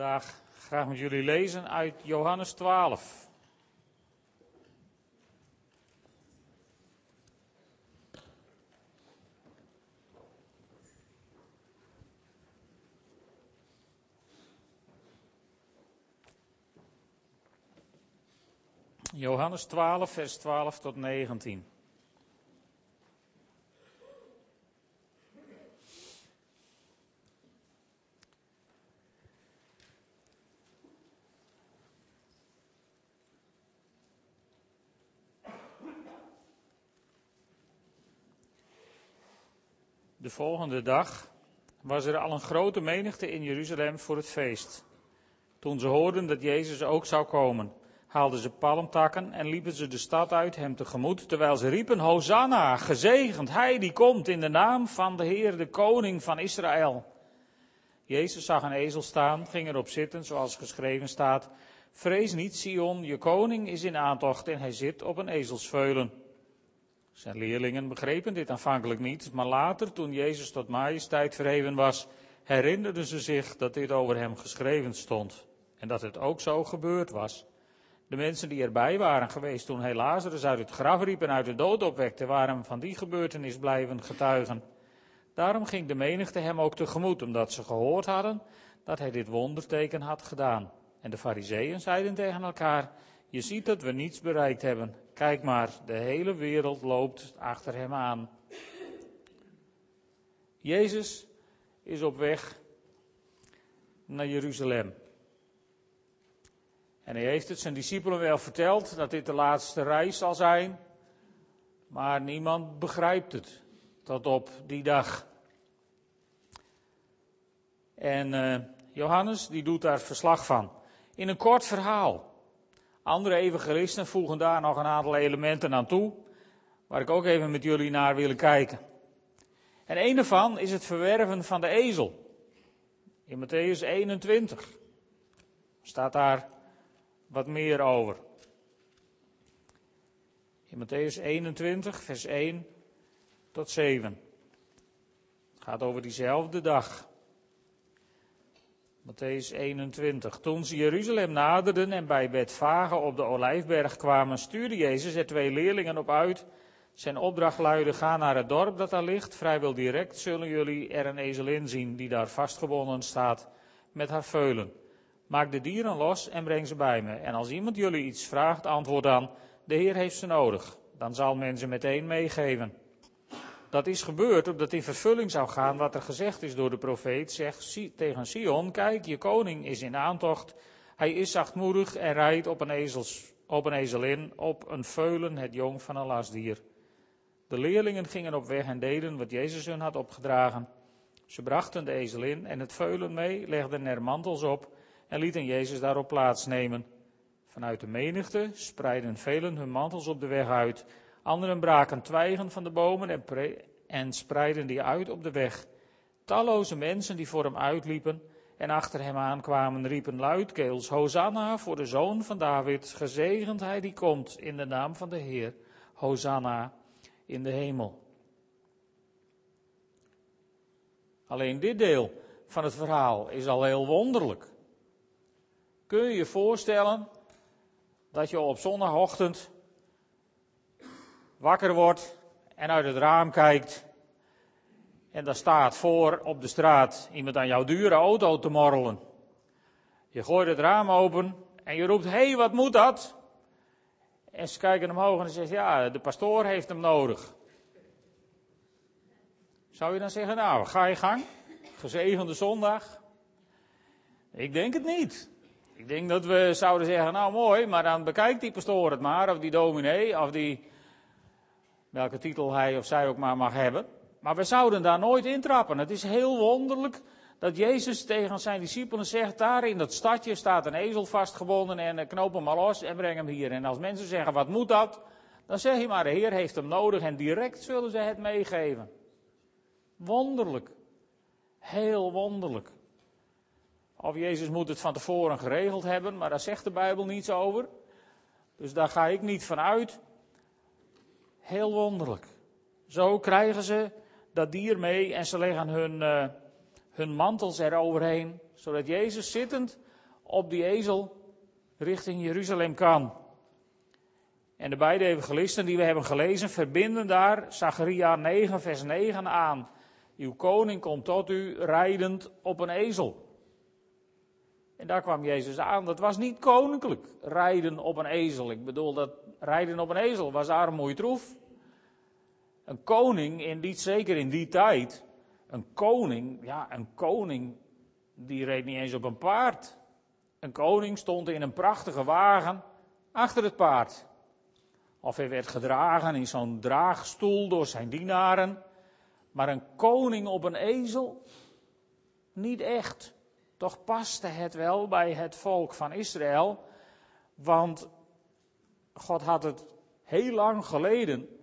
vandaag graag met jullie lezen uit Johannes 12. Johannes 12, vers 12 tot 19. De volgende dag was er al een grote menigte in Jeruzalem voor het feest. Toen ze hoorden dat Jezus ook zou komen, haalden ze palmtakken en liepen ze de stad uit hem tegemoet, terwijl ze riepen, Hosanna, gezegend hij die komt in de naam van de Heer, de koning van Israël. Jezus zag een ezel staan, ging erop zitten, zoals geschreven staat, Vrees niet, Sion, je koning is in aantocht en hij zit op een ezelsveulen. Zijn leerlingen begrepen dit aanvankelijk niet, maar later, toen Jezus tot majesteit verheven was, herinnerden ze zich dat dit over hem geschreven stond en dat het ook zo gebeurd was. De mensen die erbij waren geweest toen hij Lazarus uit het graf riep en uit de dood opwekte, waren van die gebeurtenis blijven getuigen. Daarom ging de menigte hem ook tegemoet, omdat ze gehoord hadden dat hij dit wonderteken had gedaan. En de fariseeën zeiden tegen elkaar, je ziet dat we niets bereikt hebben. Kijk maar, de hele wereld loopt achter hem aan. Jezus is op weg naar Jeruzalem. En hij heeft het zijn discipelen wel verteld dat dit de laatste reis zal zijn, maar niemand begrijpt het tot op die dag. En uh, Johannes die doet daar verslag van. In een kort verhaal. Andere evangelisten voegen daar nog een aantal elementen aan toe, waar ik ook even met jullie naar wil kijken. En een daarvan is het verwerven van de ezel. In Matthäus 21 staat daar wat meer over. In Matthäus 21, vers 1 tot 7. Het gaat over diezelfde dag. Matthäus 21. Toen ze Jeruzalem naderden en bij Betfage op de Olijfberg kwamen, stuurde Jezus er twee leerlingen op uit. Zijn opdracht luidde, ga naar het dorp dat daar ligt. Vrijwel direct zullen jullie er een ezelin zien die daar vastgebonden staat met haar veulen. Maak de dieren los en breng ze bij me. En als iemand jullie iets vraagt, antwoord dan, de Heer heeft ze nodig. Dan zal men ze meteen meegeven. Dat is gebeurd omdat in vervulling zou gaan wat er gezegd is door de profeet. Zeg tegen Sion, kijk, je koning is in aantocht. Hij is zachtmoedig en rijdt op een, ezels, op een ezelin, op een veulen, het jong van een lastdier. De leerlingen gingen op weg en deden wat Jezus hun had opgedragen. Ze brachten de ezelin en het veulen mee, legden er mantels op en lieten Jezus daarop plaatsnemen. Vanuit de menigte spreidden velen hun mantels op de weg uit. Anderen braken twijgen van de bomen en, en spreidden die uit op de weg. Talloze mensen die voor hem uitliepen en achter hem aankwamen, riepen luidkeels: Hosanna voor de zoon van David, gezegend hij die komt in de naam van de Heer. Hosanna in de hemel. Alleen dit deel van het verhaal is al heel wonderlijk. Kun je je voorstellen dat je op zondagochtend wakker wordt en uit het raam kijkt. En daar staat voor op de straat iemand aan jouw dure auto te morrelen. Je gooit het raam open en je roept, hé, hey, wat moet dat? En ze kijken omhoog en ze zeggen, ja, de pastoor heeft hem nodig. Zou je dan zeggen, nou, ga je gang, gezegende zondag? Ik denk het niet. Ik denk dat we zouden zeggen, nou mooi, maar dan bekijkt die pastoor het maar, of die dominee, of die welke titel hij of zij ook maar mag hebben. Maar we zouden daar nooit intrappen. Het is heel wonderlijk dat Jezus tegen zijn discipelen zegt, daar in dat stadje staat een ezel vastgebonden en eh, knoop hem maar los en breng hem hier. En als mensen zeggen, wat moet dat? Dan zeg je maar, de Heer heeft hem nodig en direct zullen ze het meegeven. Wonderlijk. Heel wonderlijk. Of Jezus moet het van tevoren geregeld hebben, maar daar zegt de Bijbel niets over. Dus daar ga ik niet van uit. Heel wonderlijk. Zo krijgen ze dat dier mee en ze leggen hun, uh, hun mantels eroverheen, zodat Jezus zittend op die ezel richting Jeruzalem kan. En de beide evangelisten die we hebben gelezen verbinden daar Zacharia 9 vers 9 aan. Uw koning komt tot u rijdend op een ezel. En daar kwam Jezus aan. Dat was niet koninklijk, rijden op een ezel. Ik bedoel, dat rijden op een ezel was armoeitroef. Een koning, in die, zeker in die tijd, een koning, ja, een koning, die reed niet eens op een paard. Een koning stond in een prachtige wagen achter het paard. Of hij werd gedragen in zo'n draagstoel door zijn dienaren. Maar een koning op een ezel? Niet echt. Toch paste het wel bij het volk van Israël. Want God had het heel lang geleden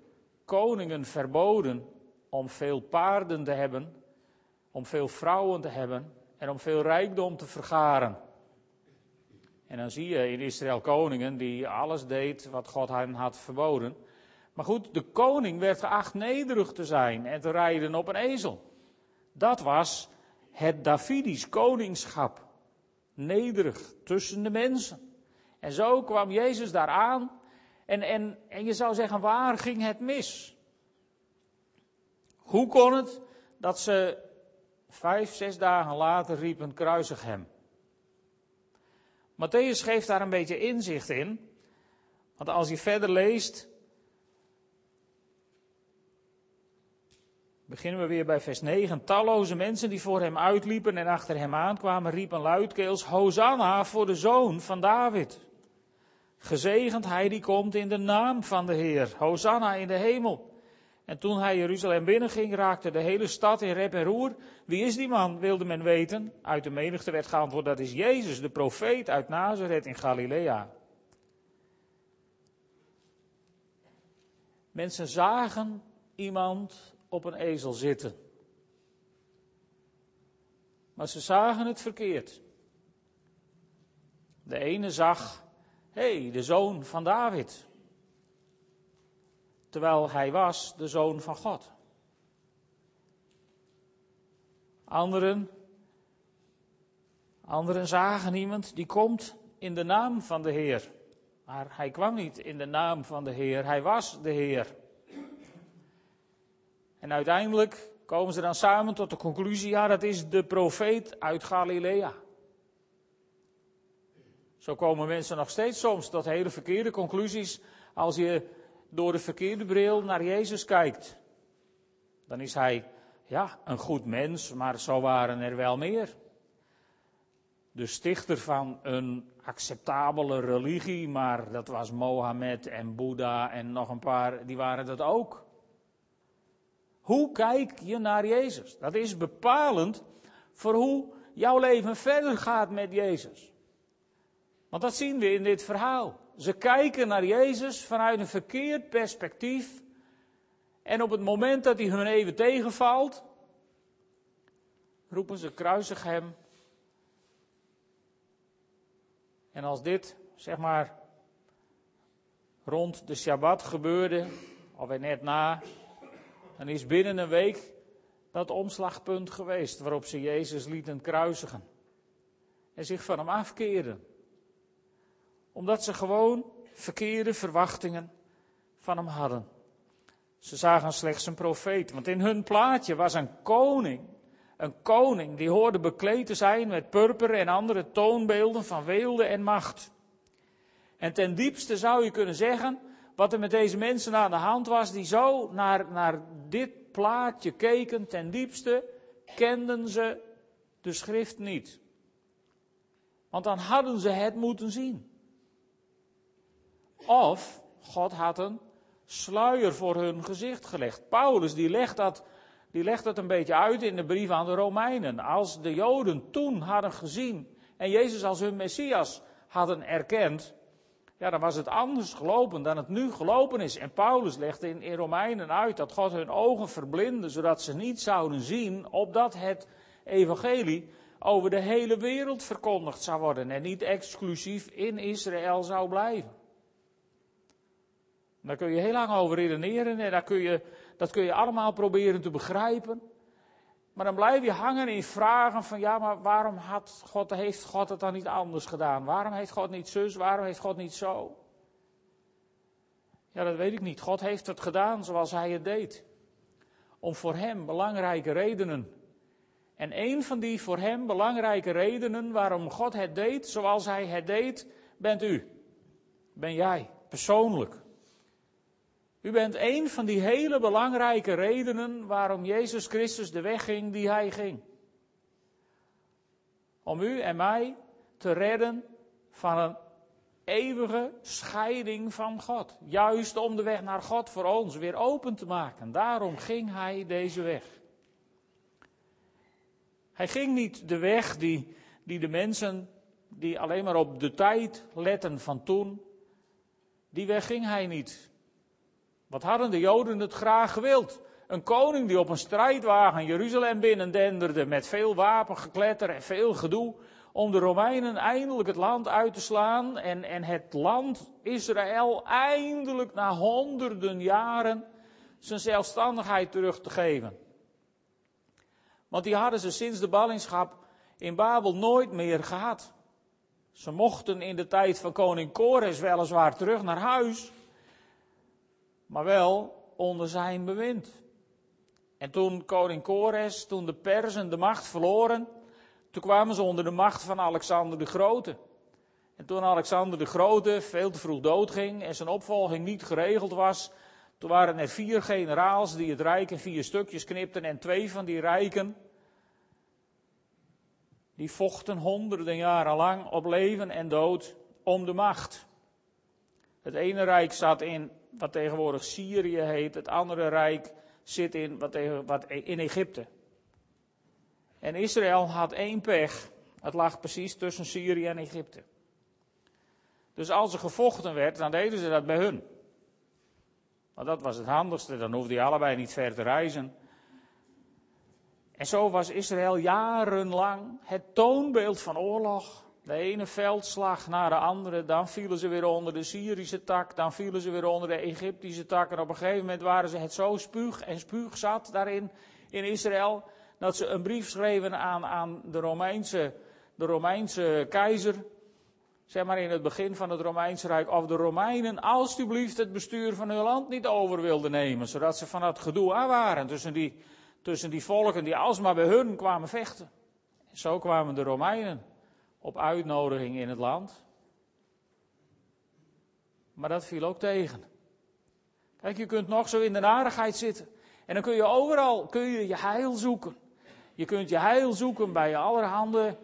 koningen verboden om veel paarden te hebben, om veel vrouwen te hebben en om veel rijkdom te vergaren. En dan zie je in Israël koningen die alles deed wat God hen had verboden. Maar goed, de koning werd geacht nederig te zijn en te rijden op een ezel. Dat was het Davidisch koningschap. Nederig tussen de mensen. En zo kwam Jezus daar aan. En, en, en je zou zeggen, waar ging het mis? Hoe kon het dat ze vijf, zes dagen later riepen, kruisig hem? Matthäus geeft daar een beetje inzicht in. Want als je verder leest, beginnen we weer bij vers 9. Talloze mensen die voor hem uitliepen en achter hem aankwamen, riepen luidkeels: Hosanna voor de zoon van David. Gezegend hij die komt in de naam van de Heer. Hosanna in de hemel. En toen hij Jeruzalem binnenging, raakte de hele stad in rep en roer. Wie is die man, wilde men weten. Uit de menigte werd geantwoord, dat is Jezus, de profeet uit Nazareth in Galilea. Mensen zagen iemand op een ezel zitten. Maar ze zagen het verkeerd. De ene zag, hé, de zoon van David terwijl hij was de zoon van God. Anderen, anderen zagen iemand die komt in de naam van de Heer. Maar hij kwam niet in de naam van de Heer, hij was de Heer. En uiteindelijk komen ze dan samen tot de conclusie, ja dat is de profeet uit Galilea. Zo komen mensen nog steeds soms tot hele verkeerde conclusies als je door de verkeerde bril naar Jezus kijkt. Dan is hij, ja, een goed mens, maar zo waren er wel meer. De stichter van een acceptabele religie, maar dat was Mohammed en Boeddha en nog een paar, die waren dat ook. Hoe kijk je naar Jezus? Dat is bepalend voor hoe jouw leven verder gaat met Jezus. Want dat zien we in dit verhaal. Ze kijken naar Jezus vanuit een verkeerd perspectief. En op het moment dat hij hun even tegenvalt, roepen ze kruisig hem. En als dit, zeg maar, rond de Shabbat gebeurde, of net na, dan is binnen een week dat omslagpunt geweest waarop ze Jezus lieten kruisigen. En zich van hem afkeerden omdat ze gewoon verkeerde verwachtingen van hem hadden. Ze zagen slechts een profeet, want in hun plaatje was een koning. Een koning die hoorde bekleed te zijn met purper en andere toonbeelden van weelde en macht. En ten diepste zou je kunnen zeggen, wat er met deze mensen aan de hand was, die zo naar, naar dit plaatje keken, ten diepste kenden ze de schrift niet. Want dan hadden ze het moeten zien. Of God had een sluier voor hun gezicht gelegd. Paulus die legt, dat, die legt dat een beetje uit in de brief aan de Romeinen. Als de Joden toen hadden gezien en Jezus als hun Messias hadden erkend, ja, dan was het anders gelopen dan het nu gelopen is. En Paulus legt in, in Romeinen uit dat God hun ogen verblindde, zodat ze niet zouden zien, opdat het evangelie over de hele wereld verkondigd zou worden en niet exclusief in Israël zou blijven. Daar kun je heel lang over redeneren en daar kun je, dat kun je allemaal proberen te begrijpen. Maar dan blijf je hangen in vragen van ja, maar waarom had God, heeft God het dan niet anders gedaan? Waarom heeft God niet zus? Waarom heeft God niet zo? Ja, dat weet ik niet. God heeft het gedaan zoals hij het deed. Om voor hem belangrijke redenen. En een van die voor hem belangrijke redenen waarom God het deed zoals hij het deed, bent u. Ben jij, persoonlijk. U bent een van die hele belangrijke redenen waarom Jezus Christus de weg ging die hij ging. Om u en mij te redden van een eeuwige scheiding van God. Juist om de weg naar God voor ons weer open te maken. Daarom ging hij deze weg. Hij ging niet de weg die, die de mensen die alleen maar op de tijd letten van toen, die weg ging hij niet. Wat hadden de Joden het graag gewild? Een koning die op een strijdwagen Jeruzalem binnendenderde met veel wapengekletter en veel gedoe om de Romeinen eindelijk het land uit te slaan en, en het land Israël eindelijk na honderden jaren zijn zelfstandigheid terug te geven. Want die hadden ze sinds de ballingschap in Babel nooit meer gehad. Ze mochten in de tijd van koning Kores weliswaar terug naar huis, maar wel onder zijn bewind. En toen koning Kores, toen de Persen de macht verloren, toen kwamen ze onder de macht van Alexander de Grote. En toen Alexander de Grote veel te vroeg doodging en zijn opvolging niet geregeld was, toen waren er vier generaals die het rijk in vier stukjes knipten en twee van die rijken, die vochten honderden jaren lang op leven en dood om de macht. Het ene rijk zat in wat tegenwoordig Syrië heet, het andere rijk zit in, wat, wat in Egypte. En Israël had één pech. Het lag precies tussen Syrië en Egypte. Dus als er gevochten werd, dan deden ze dat bij hun. Want dat was het handigste, dan hoefde je allebei niet ver te reizen. En zo was Israël jarenlang het toonbeeld van oorlog. De ene veldslag naar de andere, dan vielen ze weer onder de Syrische tak, dan vielen ze weer onder de Egyptische tak. En op een gegeven moment waren ze het zo spuug en spuug zat daarin in Israël, dat ze een brief schreven aan, aan de, Romeinse, de Romeinse keizer, zeg maar in het begin van het Romeinse Rijk, of de Romeinen alstublieft het bestuur van hun land niet over wilden nemen, zodat ze van dat gedoe aan waren tussen die, tussen die volken die alsmaar bij hun kwamen vechten. En zo kwamen de Romeinen op uitnodiging in het land. Maar dat viel ook tegen. Kijk, je kunt nog zo in de narigheid zitten. En dan kun je overal kun je, je heil zoeken. Je kunt je heil zoeken bij allerhande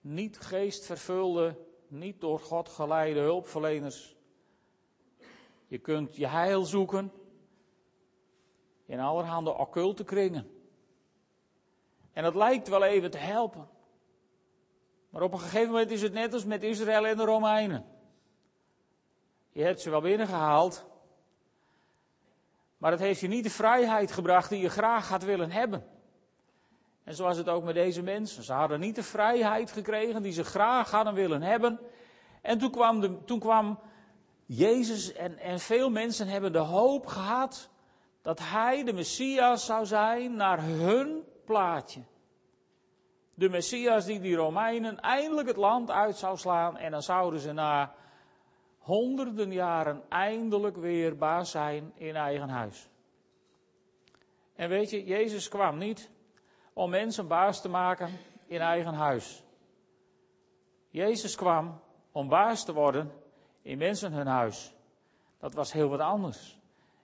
niet geestvervulde, niet door God geleide hulpverleners. Je kunt je heil zoeken in allerhande occulte kringen. En dat lijkt wel even te helpen. Maar op een gegeven moment is het net als met Israël en de Romeinen. Je hebt ze wel binnengehaald, maar het heeft je niet de vrijheid gebracht die je graag had willen hebben. En zo was het ook met deze mensen. Ze hadden niet de vrijheid gekregen die ze graag hadden willen hebben. En toen kwam, de, toen kwam Jezus en, en veel mensen hebben de hoop gehad dat hij de Messias zou zijn naar hun plaatje de Messias die die Romeinen eindelijk het land uit zou slaan en dan zouden ze na honderden jaren eindelijk weer baas zijn in eigen huis. En weet je, Jezus kwam niet om mensen baas te maken in eigen huis. Jezus kwam om baas te worden in mensen hun huis. Dat was heel wat anders.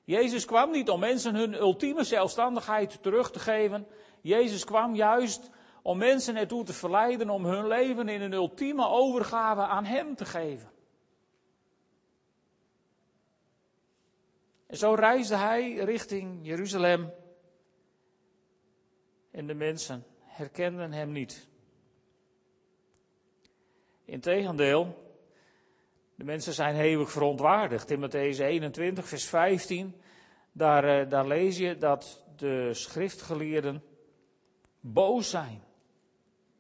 Jezus kwam niet om mensen hun ultieme zelfstandigheid terug te geven. Jezus kwam juist om mensen ertoe te verleiden om hun leven in een ultieme overgave aan Hem te geven. En zo reisde hij richting Jeruzalem. En de mensen herkenden hem niet. Integendeel, de mensen zijn hevig verontwaardigd. In Matthäus 21, vers 15, daar, eh, daar lees je dat de schriftgeleerden boos zijn.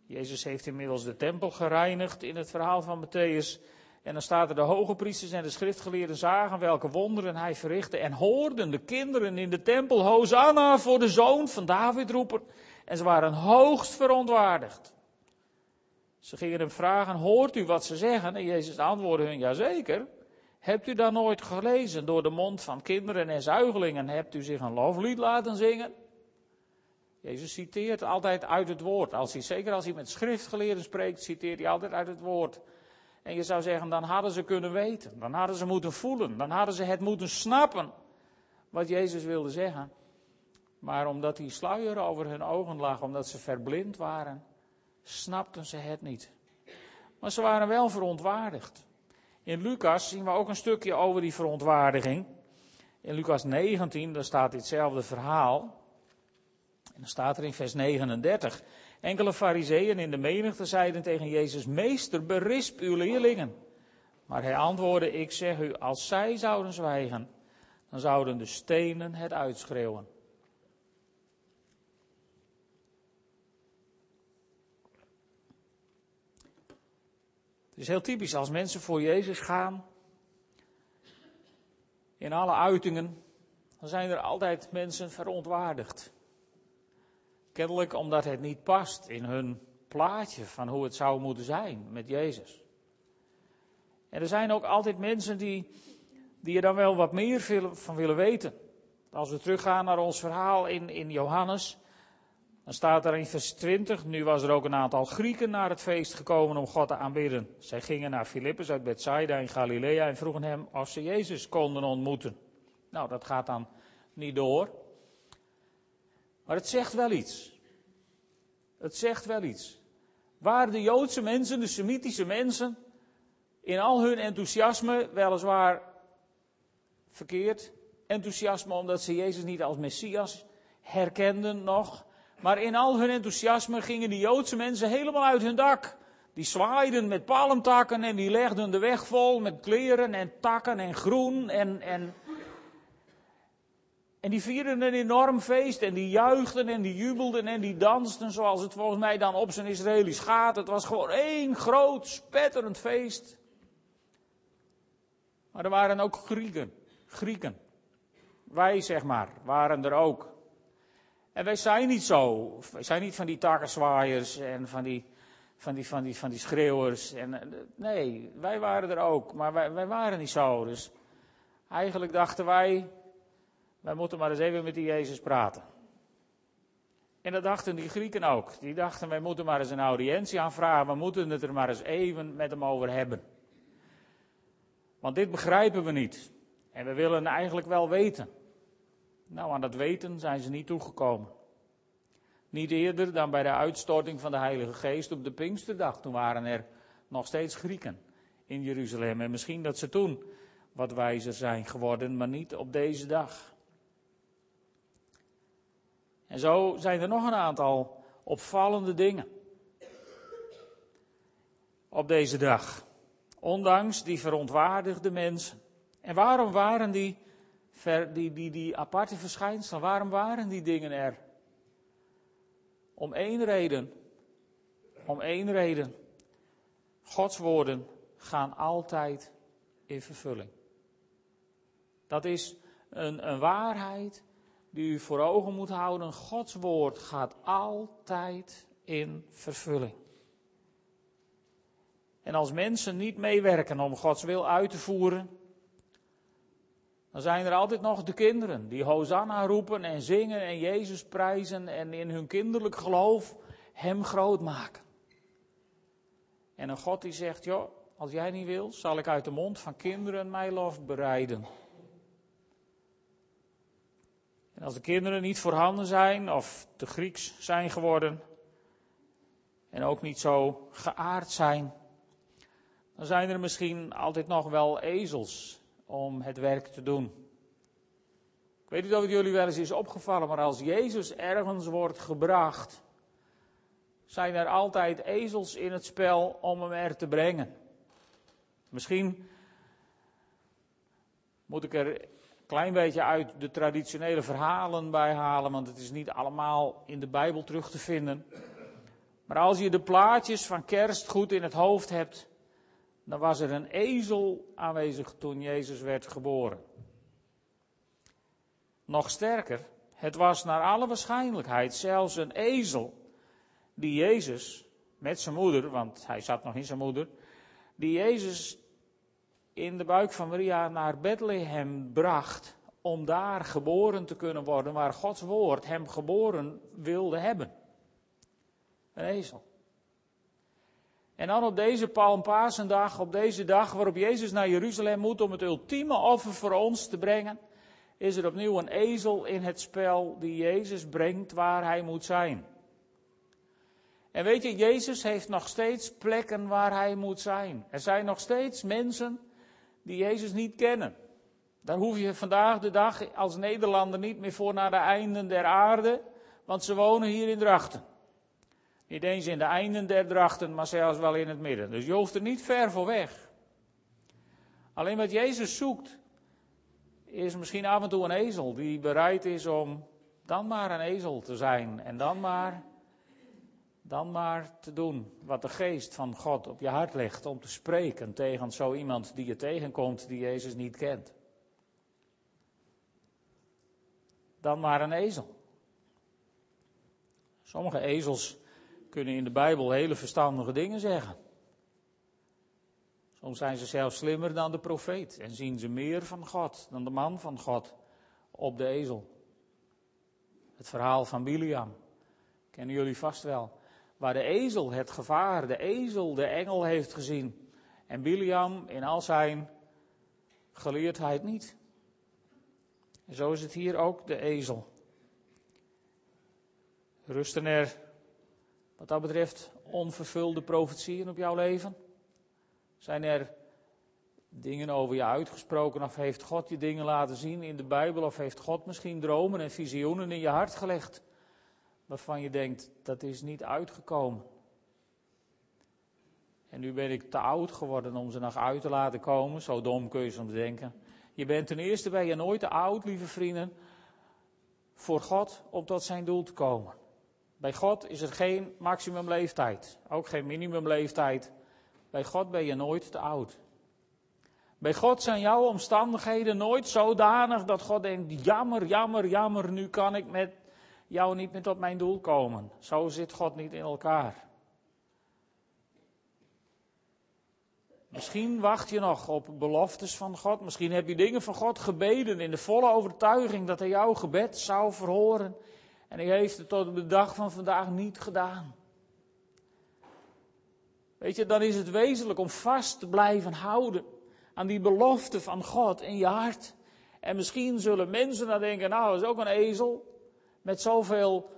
Jezus heeft inmiddels de tempel gereinigd in het verhaal van Matthäus. En dan staat er de hoge priesters en de schriftgeleerden zagen welke wonderen hij verrichtte en hoorden de kinderen in de tempel Hosanna voor de zoon van David roepen. En ze waren hoogst verontwaardigd. Ze gingen hem vragen, hoort u wat ze zeggen? En Jezus antwoordde hun, jazeker. Hebt u dan nooit gelezen door de mond van kinderen en zuigelingen? Hebt u zich een loflied laten zingen? Jezus citeert altijd uit het woord. Als hij, zeker als hij met schriftgeleerden spreekt, citeert hij altijd uit het woord. En je zou zeggen, dan hadden ze kunnen weten. Dan hadden ze moeten voelen. Dan hadden ze het moeten snappen. Wat Jezus wilde zeggen. Maar omdat die sluier over hun ogen lag, omdat ze verblind waren, snapten ze het niet. Maar ze waren wel verontwaardigd. In Lucas zien we ook een stukje over die verontwaardiging. In Lucas 19, daar staat ditzelfde verhaal. En dan staat er in vers 39. Enkele fariseeën in de menigte zeiden tegen Jezus, Meester, berisp uw leerlingen. Maar hij antwoordde, ik zeg u, als zij zouden zwijgen, dan zouden de stenen het uitschreeuwen. Het is heel typisch als mensen voor Jezus gaan, in alle uitingen, dan zijn er altijd mensen verontwaardigd. Kennelijk omdat het niet past in hun plaatje van hoe het zou moeten zijn met Jezus. En er zijn ook altijd mensen die, die er dan wel wat meer van willen weten. Als we teruggaan naar ons verhaal in, in Johannes, dan staat er in vers 20, nu was er ook een aantal Grieken naar het feest gekomen om God te aanbidden. Zij gingen naar Filippus uit Bethsaida in Galilea en vroegen hem of ze Jezus konden ontmoeten. Nou, dat gaat dan niet door. Maar het zegt wel iets. Het zegt wel iets. Waar de Joodse mensen, de Semitische mensen, in al hun enthousiasme, weliswaar verkeerd, enthousiasme omdat ze Jezus niet als Messias herkenden nog, maar in al hun enthousiasme gingen die Joodse mensen helemaal uit hun dak. Die zwaaiden met palmtakken en die legden de weg vol met kleren en takken en groen en, en en die vierden een enorm feest en die juichten en die jubelden en die dansten zoals het volgens mij dan op zijn Israëlisch gaat. Het was gewoon één groot, spetterend feest. Maar er waren ook Grieken. Grieken. Wij, zeg maar, waren er ook. En wij zijn niet zo. Wij zijn niet van die takkenzwaaiers en van die, van die, van die, van die schreeuwers. En, eh, nee, wij waren er ook. Maar wij, wij waren niet zo. Dus eigenlijk dachten wij, wij moeten maar eens even met die Jezus praten. En dat dachten die Grieken ook. Die dachten, wij moeten maar eens een audiëntie aanvragen. We moeten het er maar eens even met hem over hebben. Want dit begrijpen we niet. En we willen eigenlijk wel weten. Nou, aan dat weten zijn ze niet toegekomen. Niet eerder dan bij de uitstorting van de Heilige Geest op de Pinksterdag. Toen waren er nog steeds Grieken in Jeruzalem. En misschien dat ze toen wat wijzer zijn geworden, maar niet op deze dag. En zo zijn er nog een aantal opvallende dingen. Op deze dag. Ondanks die verontwaardigde mensen. En waarom waren die, die, die, aparte verschijnselen, waarom waren die dingen er? Om één reden. Om één reden. Gods woorden gaan altijd in vervulling. Dat is een, een waarheid die u voor ogen moet houden. Gods woord gaat altijd in vervulling. En als mensen niet meewerken om Gods wil uit te voeren, dan zijn er altijd nog de kinderen die Hosanna roepen en zingen en Jezus prijzen en in hun kinderlijk geloof Hem groot maken. En een God die zegt, joh, als jij niet wil, zal ik uit de mond van kinderen mijn lof bereiden. En als de kinderen niet voorhanden zijn of te Grieks zijn geworden en ook niet zo geaard zijn, dan zijn er misschien altijd nog wel ezels om het werk te doen. Ik weet niet of het jullie wel eens is opgevallen, maar als Jezus ergens wordt gebracht, zijn er altijd ezels in het spel om hem er te brengen. Misschien moet ik er klein beetje uit de traditionele verhalen bijhalen, want het is niet allemaal in de Bijbel terug te vinden. Maar als je de plaatjes van kerst goed in het hoofd hebt, dan was er een ezel aanwezig toen Jezus werd geboren. Nog sterker, het was naar alle waarschijnlijkheid zelfs een ezel die Jezus met zijn moeder, want hij zat nog in zijn moeder, die Jezus in de buik van Maria naar Bethlehem bracht om daar geboren te kunnen worden waar Gods woord hem geboren wilde hebben. Een ezel. En dan op deze Palmpasendag, op deze dag waarop Jezus naar Jeruzalem moet om het ultieme offer voor ons te brengen, is er opnieuw een ezel in het spel die Jezus brengt waar hij moet zijn. En weet je, Jezus heeft nog steeds plekken waar hij moet zijn. Er zijn nog steeds mensen die Jezus niet kennen. Daar hoef je vandaag de dag als Nederlander niet meer voor naar de einden der aarde, want ze wonen hier in Drachten. Niet eens in de einden der drachten, maar zelfs wel in het midden. Dus je hoeft er niet ver voor weg. Alleen wat Jezus zoekt, is misschien af en toe een ezel die bereid is om dan maar een ezel te zijn. En dan maar, dan maar te doen wat de geest van God op je hart legt. Om te spreken tegen zo iemand die je tegenkomt die Jezus niet kent. Dan maar een ezel. Sommige ezels kunnen in de Bijbel hele verstandige dingen zeggen. Soms zijn ze zelfs slimmer dan de profeet en zien ze meer van God dan de man van God op de ezel. Het verhaal van Biliam kennen jullie vast wel. Waar de ezel het gevaar, de ezel de engel heeft gezien. En Biliam in al zijn geleerdheid niet. En zo is het hier ook de ezel. Rusten er wat dat betreft onvervulde profetieën op jouw leven? Zijn er dingen over je uitgesproken of heeft God je dingen laten zien in de Bijbel of heeft God misschien dromen en visioenen in je hart gelegd waarvan je denkt dat is niet uitgekomen? En nu ben ik te oud geworden om ze nog uit te laten komen, zo dom kun je soms denken. Je bent ten eerste ben je nooit te oud, lieve vrienden, voor God om tot zijn doel te komen. Bij God is er geen maximumleeftijd, ook geen minimumleeftijd. Bij God ben je nooit te oud. Bij God zijn jouw omstandigheden nooit zodanig dat God denkt: jammer, jammer, jammer, nu kan ik met jou niet meer tot mijn doel komen. Zo zit God niet in elkaar. Misschien wacht je nog op beloftes van God. Misschien heb je dingen van God gebeden in de volle overtuiging dat hij jouw gebed zou verhoren. En hij heeft het tot op de dag van vandaag niet gedaan. Weet je, dan is het wezenlijk om vast te blijven houden aan die belofte van God in je hart. En misschien zullen mensen dan denken, nou, dat is ook een ezel. Met zoveel,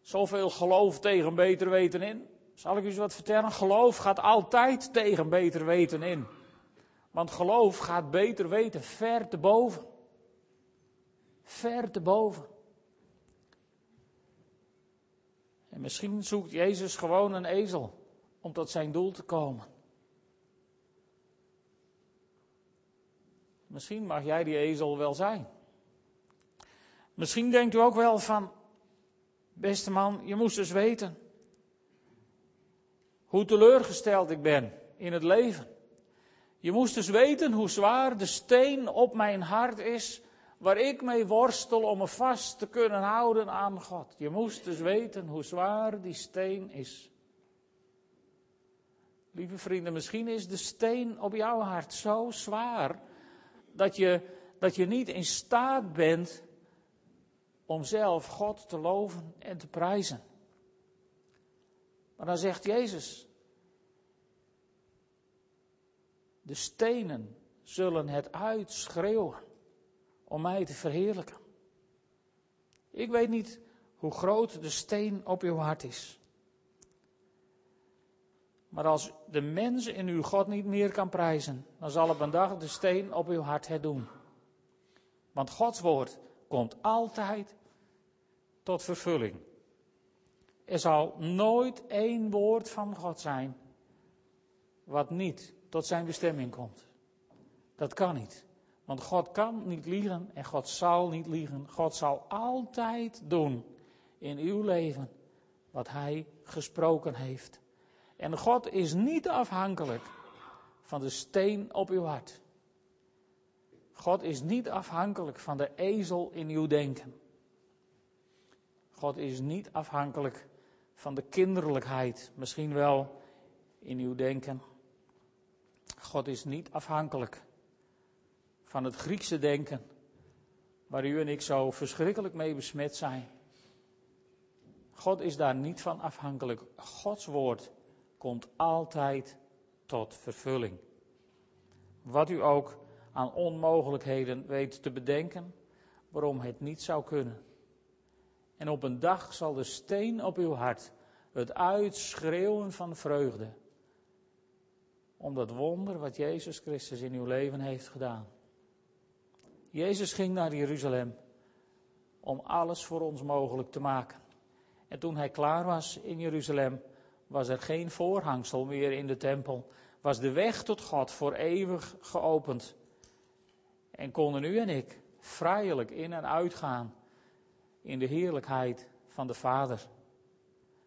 zoveel geloof tegen beter weten in. Zal ik u eens wat vertellen? Geloof gaat altijd tegen beter weten in. Want geloof gaat beter weten ver te boven. Ver te boven. En misschien zoekt Jezus gewoon een ezel om tot zijn doel te komen. Misschien mag jij die ezel wel zijn. Misschien denkt u ook wel van, beste man, je moest dus weten hoe teleurgesteld ik ben in het leven. Je moest dus weten hoe zwaar de steen op mijn hart is waar ik mee worstel om me vast te kunnen houden aan God. Je moest dus weten hoe zwaar die steen is. Lieve vrienden, misschien is de steen op jouw hart zo zwaar dat je, dat je niet in staat bent om zelf God te loven en te prijzen. Maar dan zegt Jezus, de stenen zullen het uitschreeuwen om mij te verheerlijken. Ik weet niet hoe groot de steen op uw hart is. Maar als de mens in uw God niet meer kan prijzen, dan zal op een dag de steen op uw hart het doen. Want Gods woord komt altijd tot vervulling. Er zal nooit één woord van God zijn wat niet tot zijn bestemming komt. Dat kan niet. Want God kan niet liegen en God zal niet liegen. God zal altijd doen in uw leven wat Hij gesproken heeft. En God is niet afhankelijk van de steen op uw hart. God is niet afhankelijk van de ezel in uw denken. God is niet afhankelijk van de kinderlijkheid, misschien wel in uw denken. God is niet afhankelijk van het Griekse denken, waar u en ik zo verschrikkelijk mee besmet zijn. God is daar niet van afhankelijk. Gods woord komt altijd tot vervulling. Wat u ook aan onmogelijkheden weet te bedenken, waarom het niet zou kunnen. En op een dag zal de steen op uw hart het uitschreeuwen van vreugde. Om dat wonder wat Jezus Christus in uw leven heeft gedaan. Jezus ging naar Jeruzalem om alles voor ons mogelijk te maken. En toen hij klaar was in Jeruzalem, was er geen voorhangsel meer in de tempel. Was de weg tot God voor eeuwig geopend. En konden u en ik vrijelijk in en uitgaan in de heerlijkheid van de Vader.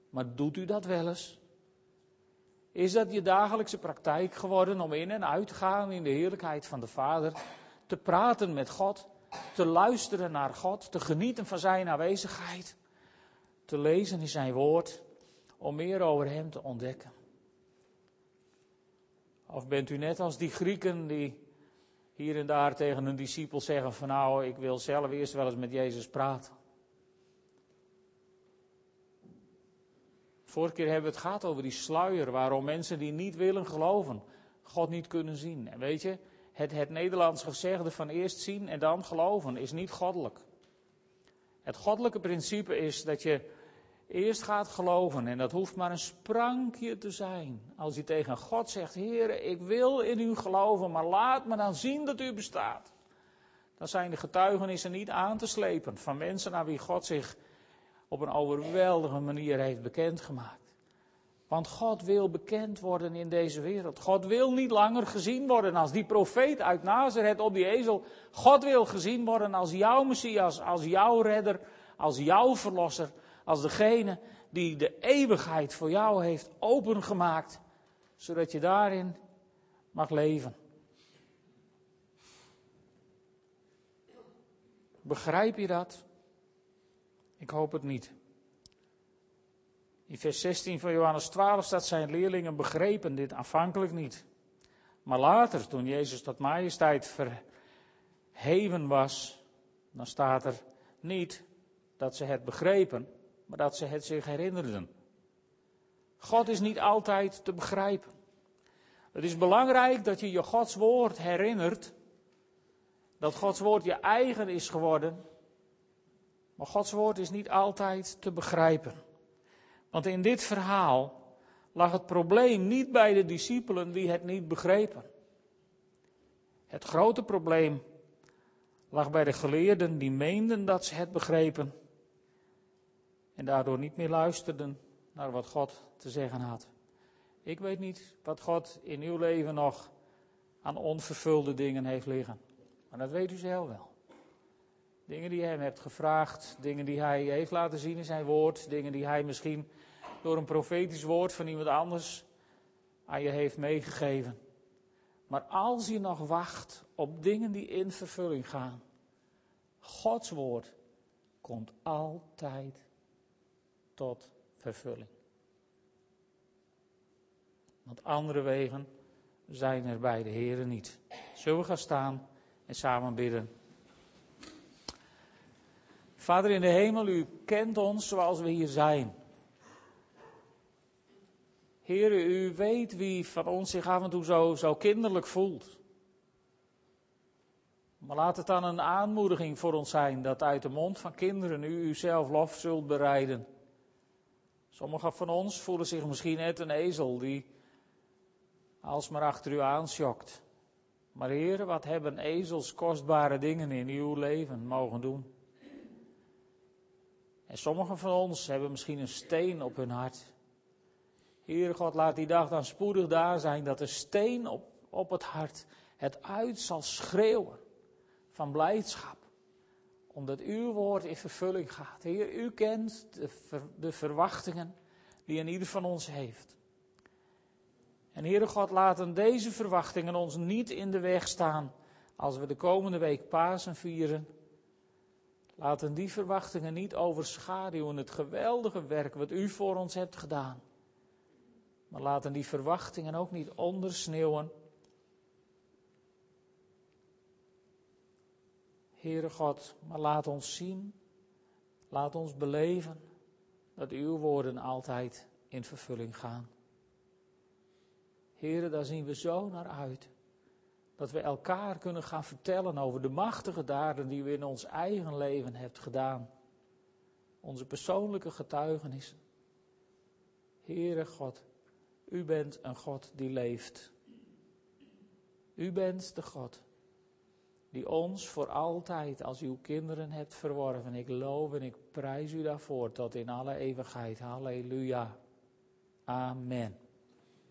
Maar doet u dat wel eens? Is dat je dagelijkse praktijk geworden om in en uit te gaan in de heerlijkheid van de Vader? Te praten met God, te luisteren naar God, te genieten van Zijn aanwezigheid, te lezen in Zijn woord, om meer over Hem te ontdekken? Of bent u net als die Grieken die hier en daar tegen hun discipel zeggen van nou, ik wil zelf eerst wel eens met Jezus praten. Vorige keer hebben we het gehad over die sluier, waarom mensen die niet willen geloven, God niet kunnen zien. En weet je, het, het Nederlands gezegde van eerst zien en dan geloven is niet goddelijk. Het goddelijke principe is dat je eerst gaat geloven en dat hoeft maar een sprankje te zijn. Als je tegen God zegt, Heer, ik wil in u geloven, maar laat me dan zien dat u bestaat. Dan zijn de getuigenissen niet aan te slepen van mensen naar wie God zich op een overweldige manier heeft bekendgemaakt. Want God wil bekend worden in deze wereld. God wil niet langer gezien worden als die profeet uit Nazareth op die ezel. God wil gezien worden als jouw Messias, als jouw redder, als jouw verlosser, als degene die de eeuwigheid voor jou heeft opengemaakt, zodat je daarin mag leven. Begrijp je dat? Ik hoop het niet. In vers 16 van Johannes 12 staat zijn leerlingen begrepen dit aanvankelijk niet. Maar later, toen Jezus tot majesteit verheven was, dan staat er niet dat ze het begrepen, maar dat ze het zich herinnerden. God is niet altijd te begrijpen. Het is belangrijk dat je je Gods woord herinnert, dat Gods woord je eigen is geworden, maar Gods woord is niet altijd te begrijpen. Want in dit verhaal lag het probleem niet bij de discipelen die het niet begrepen. Het grote probleem lag bij de geleerden die meenden dat ze het begrepen en daardoor niet meer luisterden naar wat God te zeggen had. Ik weet niet wat God in uw leven nog aan onvervulde dingen heeft liggen. Maar dat weet u zelf wel. Dingen die hij hem hebt gevraagd, dingen die hij heeft laten zien in zijn woord, dingen die hij misschien door een profetisch woord van iemand anders aan je heeft meegegeven. Maar als je nog wacht op dingen die in vervulling gaan, Gods woord komt altijd tot vervulling. Want andere wegen zijn er bij de Heren niet. Zullen we gaan staan en samen bidden? Vader in de hemel, u kent ons zoals we hier zijn. Heer, u weet wie van ons zich af en toe zo, zo kinderlijk voelt. Maar laat het dan een aanmoediging voor ons zijn dat uit de mond van kinderen u uzelf lof zult bereiden. Sommigen van ons voelen zich misschien net een ezel die alsmaar achter u aanschokt. Maar Heer, wat hebben ezels kostbare dingen in uw leven mogen doen? En sommigen van ons hebben misschien een steen op hun hart. Heer God, laat die dag dan spoedig daar zijn dat de steen op, op het hart het uit zal schreeuwen van blijdschap. Omdat uw woord in vervulling gaat. Heer, u kent de, verwachtingen die een ieder van ons heeft. En Heere God, laten deze verwachtingen ons niet in de weg staan als we de komende week Pasen vieren. Laten die verwachtingen niet overschaduwen het geweldige werk wat u voor ons hebt gedaan. Maar laten die verwachtingen ook niet ondersneeuwen. Heere God, maar laat ons zien, laat ons beleven dat uw woorden altijd in vervulling gaan. Heren, daar zien we zo naar uit. Dat we elkaar kunnen gaan vertellen over de machtige daden die we in ons eigen leven hebt gedaan. Onze persoonlijke getuigenissen. Heere God, u bent een God die leeft. U bent de God die ons voor altijd als uw kinderen hebt verworven. Ik loof en ik prijs u daarvoor tot in alle eeuwigheid. Halleluja. Amen.